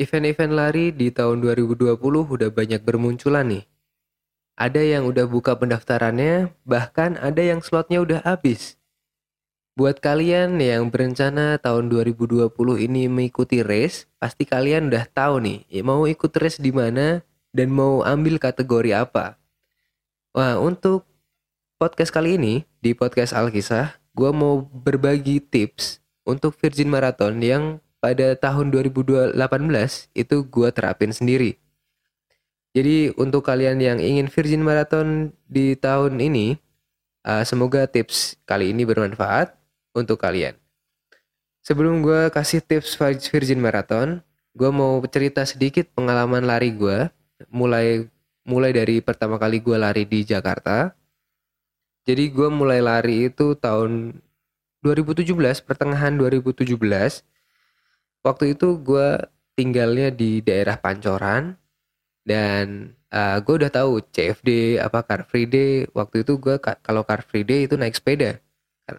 Event-event lari di tahun 2020 udah banyak bermunculan nih. Ada yang udah buka pendaftarannya, bahkan ada yang slotnya udah habis. Buat kalian yang berencana tahun 2020 ini mengikuti race, pasti kalian udah tahu nih, mau ikut race di mana dan mau ambil kategori apa. Wah, untuk podcast kali ini, di podcast Alkisah, gue mau berbagi tips untuk Virgin Marathon yang pada tahun 2018 itu gue terapin sendiri. Jadi untuk kalian yang ingin Virgin Marathon di tahun ini, uh, semoga tips kali ini bermanfaat untuk kalian. Sebelum gue kasih tips Virgin Marathon, gue mau cerita sedikit pengalaman lari gue, mulai mulai dari pertama kali gue lari di Jakarta. Jadi gue mulai lari itu tahun 2017, pertengahan 2017 waktu itu gue tinggalnya di daerah Pancoran dan uh, gue udah tahu CFD apa Car Free Day. Waktu itu gue kalau Car Free Day itu naik sepeda.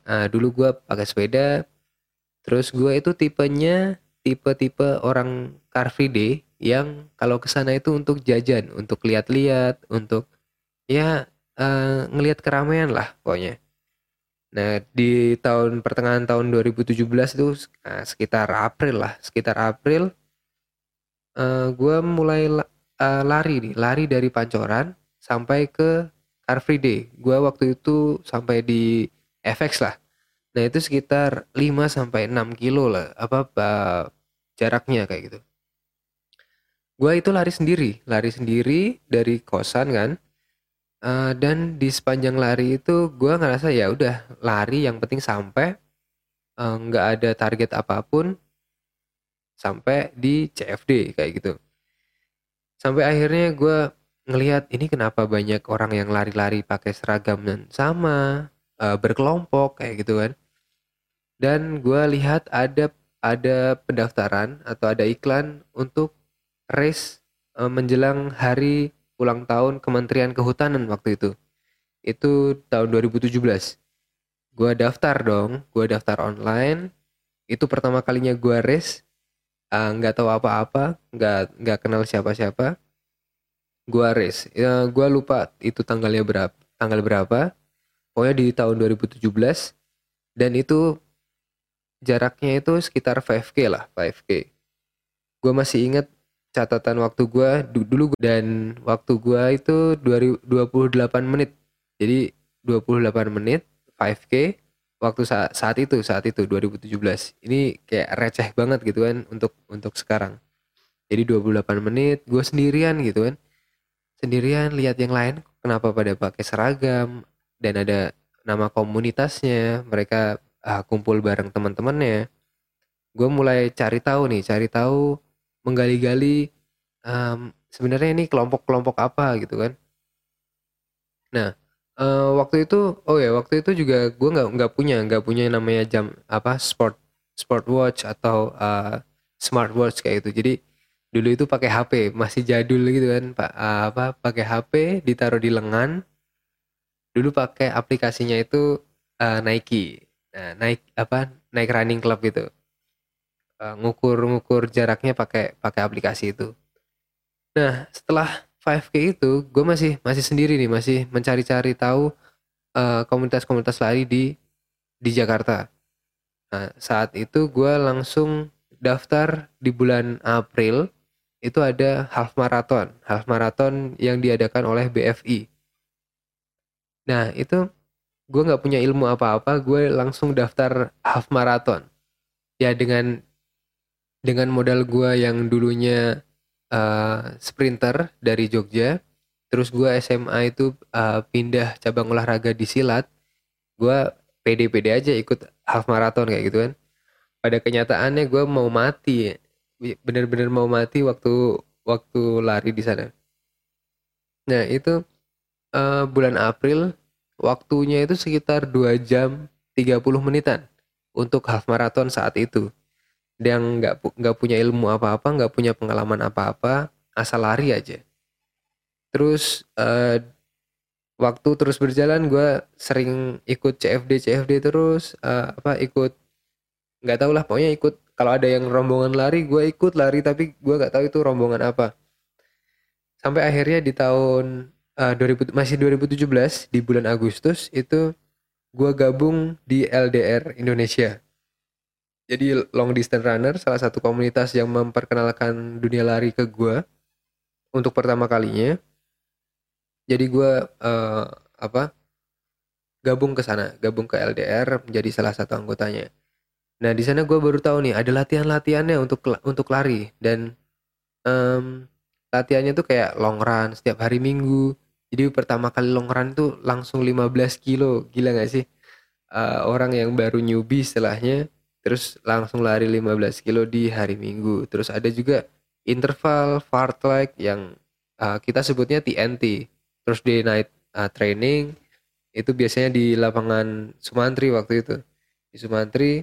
Uh, dulu gue pakai sepeda. Terus gue itu tipenya tipe-tipe orang Car Free Day yang kalau ke sana itu untuk jajan untuk lihat-lihat untuk ya uh, ngelihat keramaian lah pokoknya Nah, di tahun pertengahan tahun 2017 itu nah, sekitar April lah, sekitar April uh, gue mulai uh, lari nih, lari dari Pancoran sampai ke Car Free Day. Gue waktu itu sampai di FX lah. Nah, itu sekitar 5 sampai 6 kilo lah apa uh, jaraknya kayak gitu. Gue itu lari sendiri, lari sendiri dari kosan kan Uh, dan di sepanjang lari itu gue ngerasa ya udah lari yang penting sampai, uh, nggak ada target apa pun sampai di CFD kayak gitu. Sampai akhirnya gue ngelihat ini kenapa banyak orang yang lari-lari pakai seragam dan sama, uh, berkelompok kayak gitu kan. Dan gue lihat ada ada pendaftaran atau ada iklan untuk race, uh, menjelang hari ulang tahun Kementerian Kehutanan waktu itu. Itu tahun 2017. Gua daftar dong, gua daftar online. Itu pertama kalinya gua race, ah, nggak uh, tahu apa-apa, nggak nggak kenal siapa-siapa. Gua race, ya, gua lupa itu tanggalnya berapa, tanggal berapa. Pokoknya di tahun 2017 dan itu jaraknya itu sekitar 5K lah, 5K. Gue masih inget catatan waktu gue dulu dan waktu gue itu 28 menit. Jadi 28 menit 5k waktu saat, saat itu saat itu 2017 ini kayak receh banget gitu kan untuk untuk sekarang. Jadi 28 menit gue sendirian gitu kan. Sendirian lihat yang lain kenapa pada pakai seragam dan ada nama komunitasnya mereka ah, kumpul bareng teman-temannya. Gue mulai cari tahu nih cari tahu menggali-gali um, sebenarnya ini kelompok-kelompok apa gitu kan. Nah, uh, waktu itu oh ya waktu itu juga gue nggak nggak punya nggak punya namanya jam apa sport sport watch atau uh, smartwatch kayak itu. Jadi dulu itu pakai HP masih jadul gitu kan pak uh, apa pakai HP ditaruh di lengan dulu pakai aplikasinya itu uh, Nike nah Nike apa Nike Running Club gitu ngukur-ngukur jaraknya pakai pakai aplikasi itu. Nah, setelah 5K itu, gue masih masih sendiri nih, masih mencari-cari tahu komunitas komunitas-komunitas lari di di Jakarta. Nah, saat itu gue langsung daftar di bulan April itu ada half marathon, half marathon yang diadakan oleh BFI. Nah, itu gue nggak punya ilmu apa-apa, gue langsung daftar half marathon. Ya dengan dengan modal gue yang dulunya uh, sprinter dari Jogja terus gue SMA itu uh, pindah cabang olahraga di silat gue pede-pede aja ikut half marathon kayak gitu kan. Pada kenyataannya gue mau mati bener-bener mau mati waktu waktu lari di sana. Nah itu uh, bulan April waktunya itu sekitar 2 jam 30 menitan untuk half marathon saat itu dia nggak nggak punya ilmu apa-apa nggak punya pengalaman apa-apa asal lari aja. Terus uh, waktu terus berjalan gue sering ikut CFD CFD terus uh, apa ikut nggak tahu lah pokoknya ikut kalau ada yang rombongan lari gue ikut lari tapi gue nggak tahu itu rombongan apa. Sampai akhirnya di tahun uh, 2000 masih 2017 di bulan Agustus itu gue gabung di LDR Indonesia jadi long distance runner salah satu komunitas yang memperkenalkan dunia lari ke gue untuk pertama kalinya. Jadi gue uh, apa gabung ke sana gabung ke LDR menjadi salah satu anggotanya. Nah di sana gue baru tahu nih ada latihan latihannya untuk untuk lari. Dan um, latihannya tuh kayak long run setiap hari minggu. Jadi pertama kali long run tuh langsung 15 kilo. Gila gak sih? Uh, orang yang baru newbie setelahnya terus langsung lari 15 kilo di hari minggu. Terus ada juga interval fartlek yang uh, kita sebutnya TNT terus di night uh, training itu biasanya di lapangan Sumantri waktu itu. Di Sumantri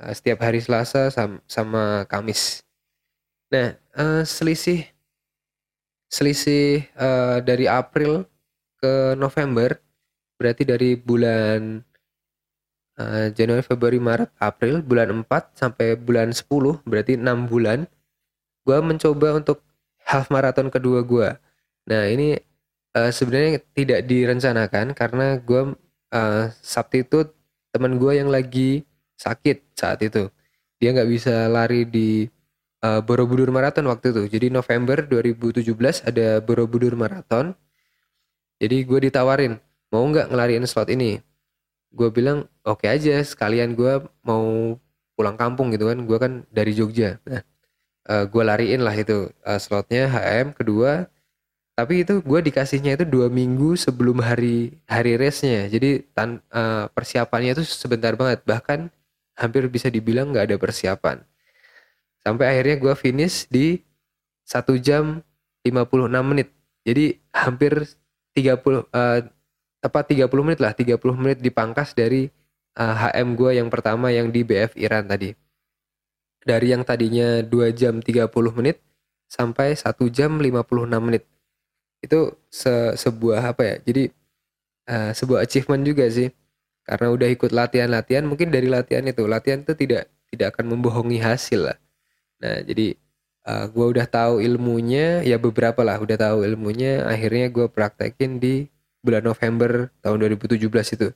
uh, setiap hari Selasa sama, sama Kamis. Nah uh, selisih selisih uh, dari April ke November berarti dari bulan uh, Januari Februari Maret April bulan 4 sampai bulan 10 berarti enam bulan gue mencoba untuk half marathon kedua gue nah ini uh, sebenarnya tidak direncanakan karena gue uh, Sabtu itu teman gue yang lagi sakit saat itu. Dia nggak bisa lari di uh, Borobudur Marathon waktu itu. Jadi November 2017 ada Borobudur Marathon. Jadi gue ditawarin mau nggak ngelariin slot ini gue bilang oke okay aja sekalian gue mau pulang kampung gitu kan. Gue kan dari Jogja. Nah uh, gue lariin lah itu uh, slotnya HM kedua. Tapi itu gue dikasihnya itu dua minggu sebelum hari hari race-nya. Jadi tan uh, persiapannya itu sebentar banget. Bahkan hampir bisa dibilang nggak ada persiapan. Sampai akhirnya gue finish di satu jam 56 menit. Jadi hampir 30 uh, tepat 30 menit lah 30 menit dipangkas dari uh, eh, HM gue yang pertama yang di BF Iran tadi. Dari yang tadinya 2 jam 30 menit sampai 1 jam 56 menit. Itu se sebuah apa ya jadi uh, sebuah achievement juga sih. Karena udah ikut latihan-latihan mungkin dari latihan itu latihan itu tidak tidak akan membohongi hasil lah. Nah jadi uh, eh, gue udah tahu ilmunya ya beberapa lah udah tahu ilmunya akhirnya gue praktekin di bulan November tahun 2017 itu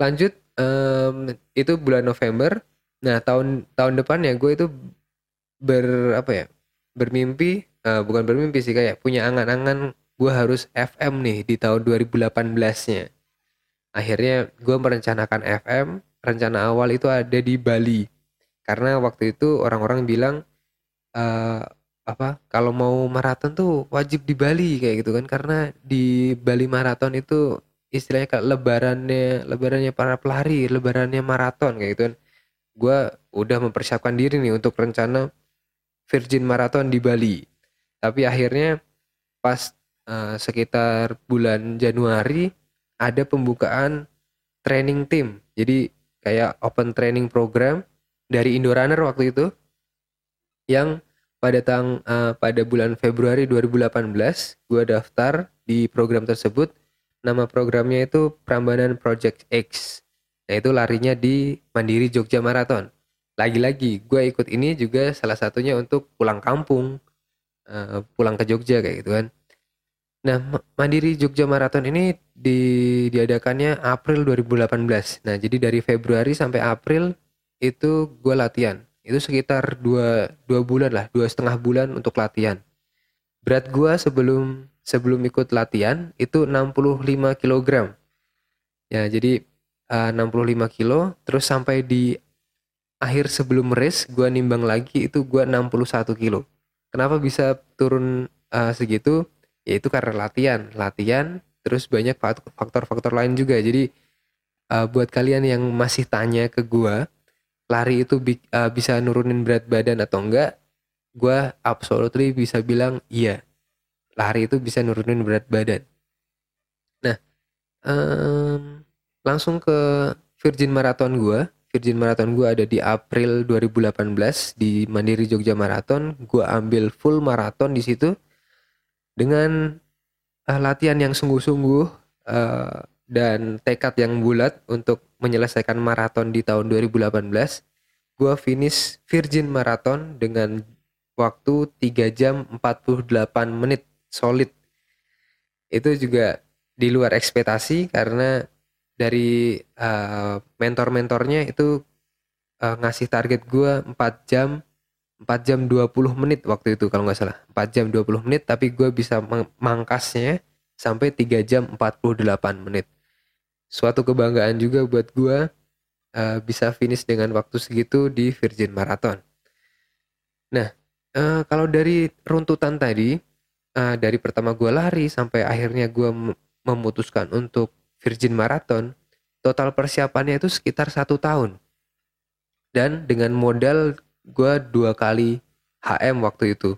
lanjut um, itu bulan November nah tahun tahun depan ya gue itu ber apa ya bermimpi uh, bukan bermimpi sih kayak punya angan-angan gue harus FM nih di tahun 2018-nya. Akhirnya gue merencanakan FM, rencana awal itu ada di Bali. Karena waktu itu orang-orang bilang uh, apa kalau mau maraton tuh wajib di Bali kayak gitu kan karena di Bali maraton itu istilahnya kayak lebarannya lebarannya para pelari, lebarannya maraton kayak gitu kan. Gue udah mempersiapkan diri nih untuk rencana Virgin Marathon di Bali. Tapi akhirnya pas uh, sekitar bulan Januari ada pembukaan training team. Jadi kayak open training program dari Indorunner waktu itu yang pada tang uh, pada bulan Februari 2018 gue daftar di program tersebut. Nama programnya itu Prambanan Project X. Nah itu larinya di Mandiri Jogja Marathon. Lagi-lagi gue ikut ini juga salah satunya untuk pulang kampung. Uh, pulang ke Jogja kayak gitu kan. Nah Mandiri Jogja Marathon ini di diadakannya April 2018 nah jadi dari Februari sampai April itu gue latihan itu sekitar dua dua bulan lah dua setengah bulan untuk latihan. Berat gue sebelum sebelum ikut latihan itu 65 kg ya jadi uh, 65 kilo terus sampai di akhir sebelum race gue nimbang lagi itu gue 61 kilo. Kenapa bisa turun uh, segitu? Yaitu karena latihan latihan terus banyak faktor-faktor lain juga. Jadi uh, buat kalian yang masih tanya ke gue lari itu bi uh, bisa nurunin berat badan atau enggak gue absolutely bisa bilang iya. Lari itu bisa nurunin berat badan. Nah um, langsung ke Virgin Marathon gue Virgin Marathon gue ada di April 2018 di Mandiri Jogja Marathon. Gue ambil full marathon di situ dengan uh, latihan yang sungguh-sungguh uh, dan tekad yang bulat untuk menyelesaikan maraton di tahun 2018, gue finish Virgin Marathon dengan waktu 3 jam 48 menit solid. Itu juga di luar ekspektasi karena dari uh, mentor-mentornya itu uh, ngasih target gue 4 jam 4 jam 20 menit waktu itu kalau nggak salah 4 jam 20 menit tapi gue bisa mangkasnya sampai 3 jam 48 menit suatu kebanggaan juga buat gue uh, bisa finish dengan waktu segitu di Virgin Marathon. Nah, uh, kalau dari runtutan tadi, uh, dari pertama gue lari sampai akhirnya gue memutuskan untuk Virgin Marathon, total persiapannya itu sekitar satu tahun. Dan dengan modal gue dua kali HM waktu itu.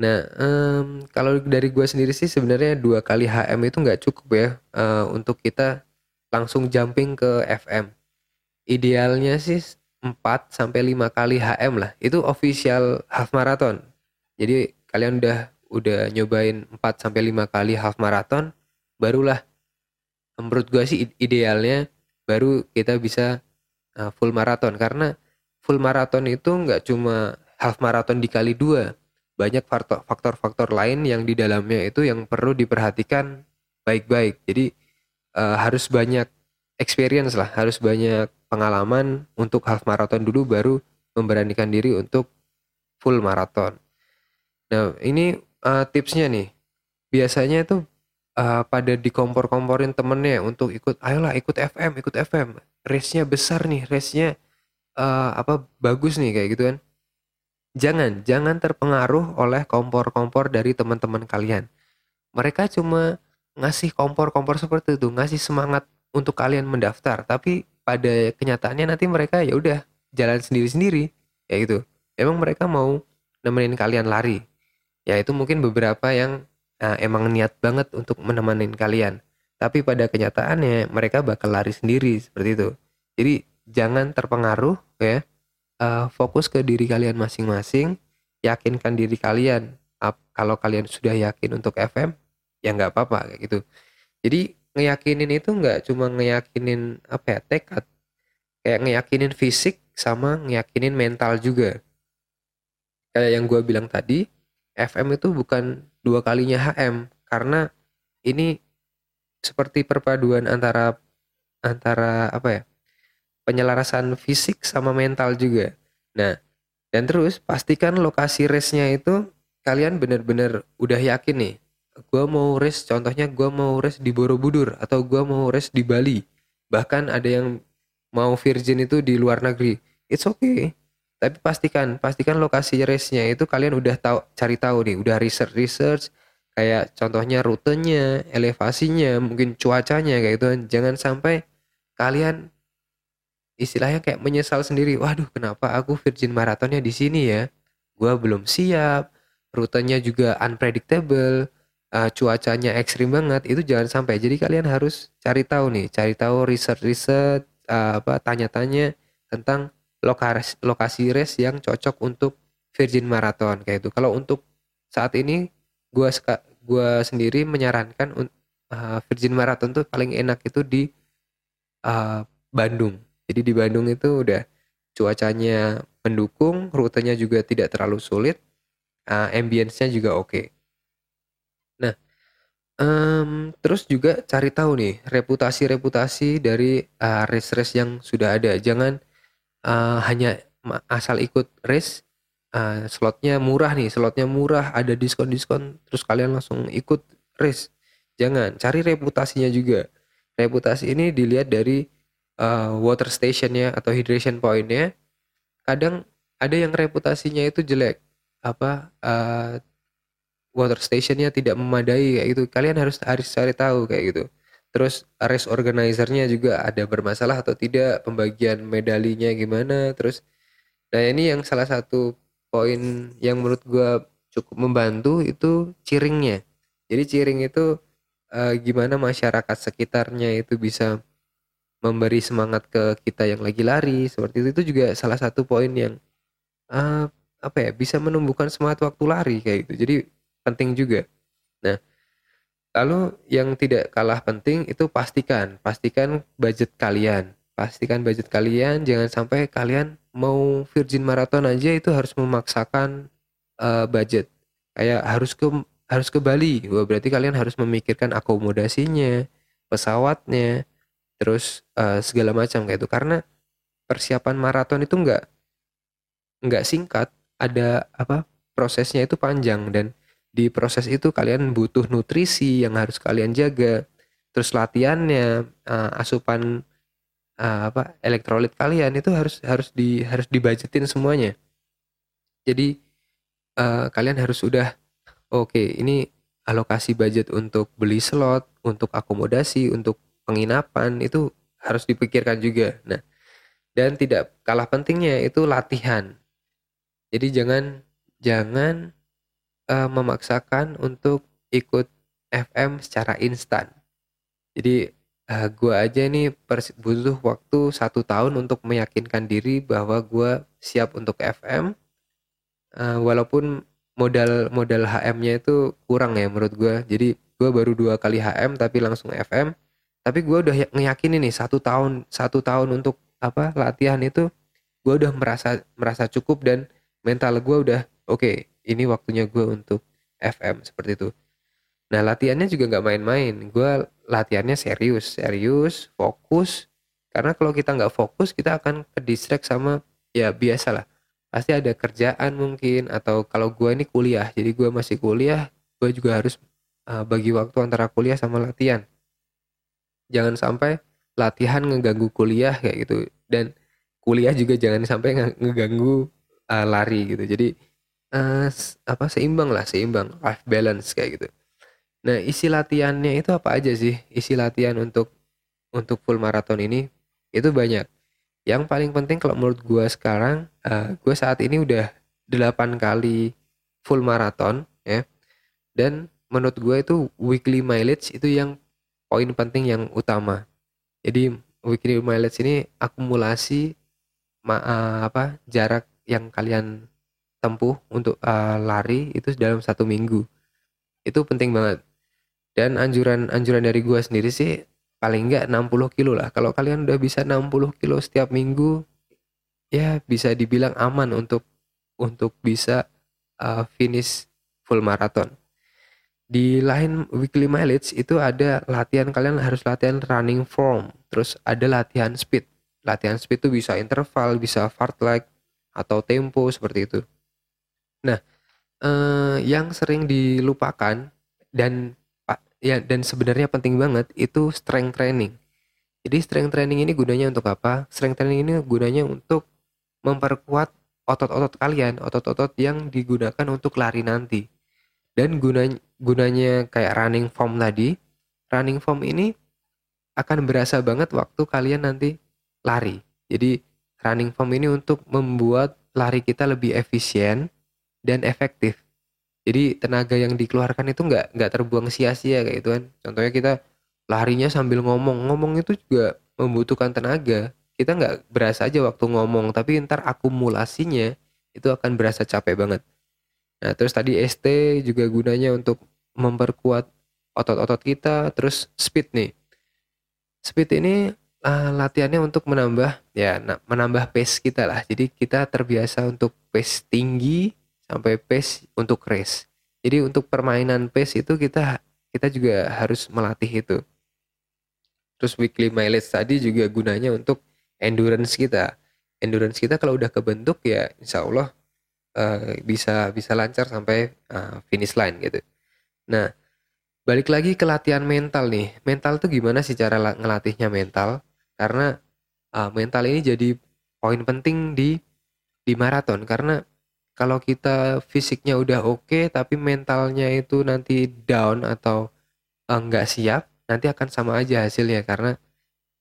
Nah, um, kalau dari gue sendiri sih sebenarnya dua kali HM itu nggak cukup ya uh, untuk kita langsung jumping ke FM. Idealnya sih 4 sampai 5 kali HM lah. Itu official half marathon. Jadi kalian udah udah nyobain 4 sampai 5 kali half marathon barulah menurut gua sih idealnya baru kita bisa uh, full marathon karena full marathon itu nggak cuma half marathon dikali dua banyak faktor-faktor lain yang di dalamnya itu yang perlu diperhatikan baik-baik jadi uh, harus banyak experience lah, harus banyak pengalaman untuk half marathon dulu baru memberanikan diri untuk full marathon. Nah, ini uh, tipsnya nih. Biasanya itu uh, pada dikompor-komporin temennya untuk ikut, ayolah ikut FM, ikut FM. Race-nya besar nih, race-nya uh, apa bagus nih kayak gitu kan. Jangan, jangan terpengaruh oleh kompor-kompor dari teman-teman kalian. Mereka cuma ngasih kompor-kompor seperti itu, ngasih semangat untuk kalian mendaftar, tapi pada kenyataannya nanti mereka ya udah jalan sendiri-sendiri, ya gitu. Emang mereka mau nemenin kalian lari. Ya itu mungkin beberapa yang uh, emang niat banget untuk menemani kalian. Tapi pada kenyataannya mereka bakal lari sendiri seperti itu. Jadi jangan terpengaruh ya. Uh, fokus ke diri kalian masing-masing, yakinkan diri kalian. Kalau kalian sudah yakin untuk FM, ya nggak apa-apa kayak gitu. Jadi ngeyakinin itu nggak cuma ngeyakinin apa ya tekad kayak ngeyakinin fisik sama ngeyakinin mental juga. Kayak yang gue bilang tadi FM itu bukan dua kalinya HM karena ini seperti perpaduan antara antara apa ya penyelarasan fisik sama mental juga. Nah dan terus pastikan lokasi race-nya itu kalian benar-benar udah yakin nih gue mau race contohnya gue mau race di Borobudur atau gue mau race di Bali. Bahkan ada yang mau virgin itu di luar negeri. It's okay. Tapi pastikan pastikan lokasi race-nya itu kalian udah tahu cari tahu nih udah research research. Kayak contohnya rutenya elevasinya mungkin cuacanya kayak gitu. Jangan sampai kalian istilahnya kayak menyesal sendiri waduh kenapa aku virgin marathonnya di sini ya? Gue belum siap rutenya juga unpredictable uh, cuacanya ekstrim banget itu jangan sampai. Jadi kalian harus cari tahu nih, cari tahu riset-riset uh, apa tanya-tanya tentang lokasi lokasi race yang cocok untuk Virgin Marathon kayak itu. Kalau untuk saat ini gua gua sendiri menyarankan uh, Virgin Marathon tuh paling enak itu di uh, Bandung. Jadi di Bandung itu udah cuacanya mendukung, rutenya juga tidak terlalu sulit, uh, ambience-nya juga oke. Okay. Um, terus juga cari tahu nih reputasi-reputasi dari, uh, race-race yang sudah ada. Jangan, uh, hanya asal ikut race, uh, slotnya murah nih, slotnya murah, ada diskon-diskon, terus kalian langsung ikut race. Jangan, cari reputasinya juga. Reputasi ini dilihat dari, uh, water station-nya atau hydration point-nya. Kadang ada yang reputasinya itu jelek, apa, uh, water stationnya tidak memadai kayak gitu. Kalian harus harus cari tahu kayak gitu. Terus race organizernya juga ada bermasalah atau tidak pembagian medalinya gimana terus nah ini yang salah satu poin yang menurut gue cukup membantu itu ciringnya jadi ciring itu uh, gimana masyarakat sekitarnya itu bisa memberi semangat ke kita yang lagi lari seperti itu. Itu juga salah satu poin yang uh, apa ya bisa menumbuhkan semangat waktu lari kayak gitu. Jadi penting juga. Lalu yang tidak kalah penting itu pastikan, pastikan budget kalian. Pastikan budget kalian, jangan sampai kalian mau Virgin Marathon aja itu harus memaksakan uh, budget. Kayak harus ke harus ke Bali. Wah, berarti kalian harus memikirkan akomodasinya, pesawatnya, terus uh, segala macam kayak itu. Karena persiapan maraton itu enggak enggak singkat, ada apa prosesnya itu panjang dan di proses itu kalian butuh nutrisi yang harus kalian jaga. Terus latihannya uh, asupan uh, apa elektrolit kalian itu harus harus di harus dibajetin semuanya. Jadi uh, kalian harus udah oke okay, ini alokasi budget untuk beli slot untuk akomodasi untuk penginapan itu harus dipikirkan juga. Nah dan tidak kalah pentingnya itu latihan. Jadi jangan jangan uh, memaksakan untuk ikut FM secara instan. Jadi uh, gue aja nih butuh waktu satu tahun untuk meyakinkan diri bahwa gue siap untuk FM. Uh, walaupun modal modal HM-nya itu kurang ya menurut gue. Jadi gue baru dua kali HM tapi langsung FM. Tapi gue udah ngeyakinin nih satu tahun satu tahun untuk apa latihan itu gue udah merasa merasa cukup dan mental gue udah oke okay, ini waktunya gue untuk FM seperti itu. Nah latihannya juga nggak main-main. Gue latihannya serius serius fokus. Karena kalau kita nggak fokus kita akan ke sama ya biasa lah pasti ada kerjaan mungkin atau kalau gue ini kuliah. Jadi gue masih kuliah gue juga harus uh, bagi waktu antara kuliah sama latihan. Jangan sampai latihan ngeganggu kuliah kayak gitu. Dan kuliah juga jangan sampai ngeganggu uh, lari gitu. Jadi uh, apa seimbang lah seimbang life balance kayak gitu. Nah isi latihannya itu apa aja sih? Isi latihan untuk untuk full marathon ini itu banyak. Yang paling penting kalau menurut gue sekarang uh, gue saat ini udah 8 kali full marathon ya. Dan menurut gue itu weekly mileage itu yang poin penting yang utama. Jadi weekly mileage ini akumulasi ma uh, apa jarak yang kalian tempuh untuk uh, lari itu dalam satu minggu. Itu penting banget. Dan anjuran anjuran dari gue sendiri sih paling enggak 60 kilo lah. Kalau kalian udah bisa 60 kilo setiap minggu ya bisa dibilang aman untuk untuk bisa uh, finish full marathon. Di lain weekly mileage itu ada latihan kalian harus latihan running form. Terus ada latihan speed. Latihan speed itu bisa interval bisa fartlek atau tempo seperti itu Nah, eh, yang sering dilupakan dan ya dan sebenarnya penting banget itu strength training. Jadi strength training ini gunanya untuk apa? Strength training ini gunanya untuk memperkuat otot-otot kalian, otot-otot yang digunakan untuk lari nanti. Dan gunanya gunanya kayak running form tadi, running form ini akan berasa banget waktu kalian nanti lari. Jadi running form ini untuk membuat lari kita lebih efisien, dan efektif. Jadi tenaga yang dikeluarkan itu nggak nggak terbuang sia-sia kayak gitu kan. Contohnya kita larinya sambil ngomong, ngomong itu juga membutuhkan tenaga. Kita nggak berasa aja waktu ngomong, tapi ntar akumulasinya itu akan berasa capek banget. Nah terus tadi ST juga gunanya untuk memperkuat otot-otot kita, terus speed nih. Speed ini uh, latihannya untuk menambah ya menambah pace kita lah. Jadi kita terbiasa untuk pace tinggi sampai pace untuk race. Jadi untuk permainan pace itu kita kita juga harus melatih itu. Terus weekly mileage tadi juga gunanya untuk endurance kita. Endurance kita kalau udah kebentuk ya insya Allah uh, bisa bisa lancar sampai uh, finish line gitu. Nah balik lagi ke latihan mental nih. Mental tuh gimana sih cara ngelatihnya mental? Karena uh, mental ini jadi poin penting di di maraton karena kalau kita fisiknya udah oke okay, tapi mentalnya itu nanti down atau enggak uh, siap nanti akan sama aja hasilnya. Karena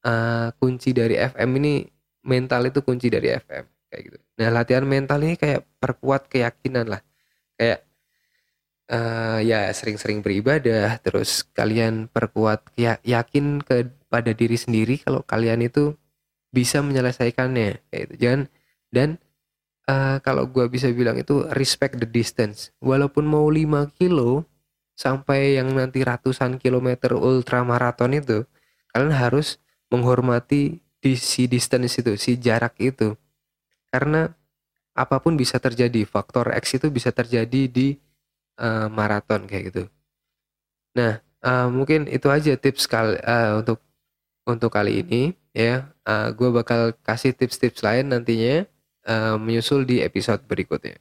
uh, kunci dari FM ini mental itu kunci dari FM kayak gitu. Nah latihan mental ini kayak perkuat keyakinan lah. Kayak uh, ya sering-sering beribadah terus kalian perkuat yakin kepada diri sendiri kalau kalian itu bisa menyelesaikannya kayak gitu. Jangan dan uh, kalau gue bisa bilang itu respect the distance. Walaupun mau 5 kilo, sampai yang nanti ratusan kilometer ultramaraton itu, kalian harus menghormati di si distance itu, si jarak itu. Karena apa pun bisa terjadi, faktor X itu bisa terjadi di uh, maraton kayak gitu. Nah, uh, mungkin itu aja tips kali uh, untuk untuk kali ini ya. Uh, gue bakal kasih tips-tips lain nantinya uh, menyusul di episode berikutnya.